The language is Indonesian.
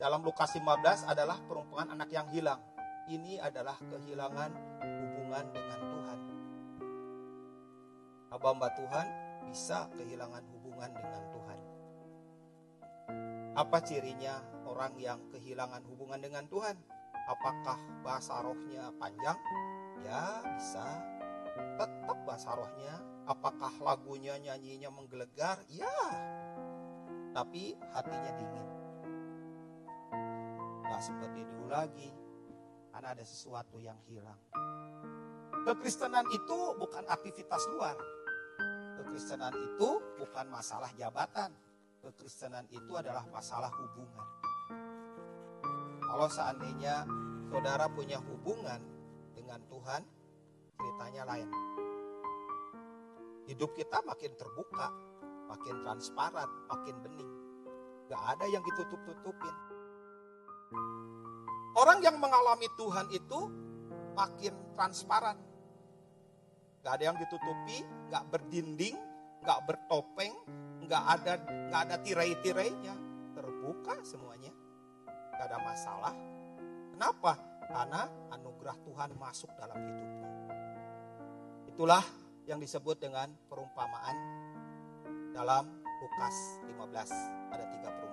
dalam Lukas 15 adalah perumpamaan anak yang hilang. Ini adalah kehilangan hubungan dengan Tuhan. Hamba Tuhan bisa kehilangan hubungan dengan Tuhan. Apa cirinya orang yang kehilangan hubungan dengan Tuhan? Apakah bahasa rohnya panjang? Ya, bisa. Tetap bahasa rohnya. Apakah lagunya, nyanyinya menggelegar? Ya. Tapi hatinya dingin. Seperti dulu lagi. Karena ada sesuatu yang hilang. Kekristenan itu bukan aktivitas luar. Kekristenan itu bukan masalah jabatan. Kekristenan itu adalah masalah hubungan. Kalau seandainya saudara punya hubungan dengan Tuhan, ceritanya lain. Hidup kita makin terbuka, makin transparan, makin bening. Gak ada yang ditutup-tutupin. Orang yang mengalami Tuhan itu makin transparan. Gak ada yang ditutupi, gak berdinding, gak bertopeng, gak ada gak ada tirai-tirainya. Terbuka semuanya gak ada masalah. Kenapa? Karena anugerah Tuhan masuk dalam hidupnya. Itulah yang disebut dengan perumpamaan dalam Lukas 15 ada tiga.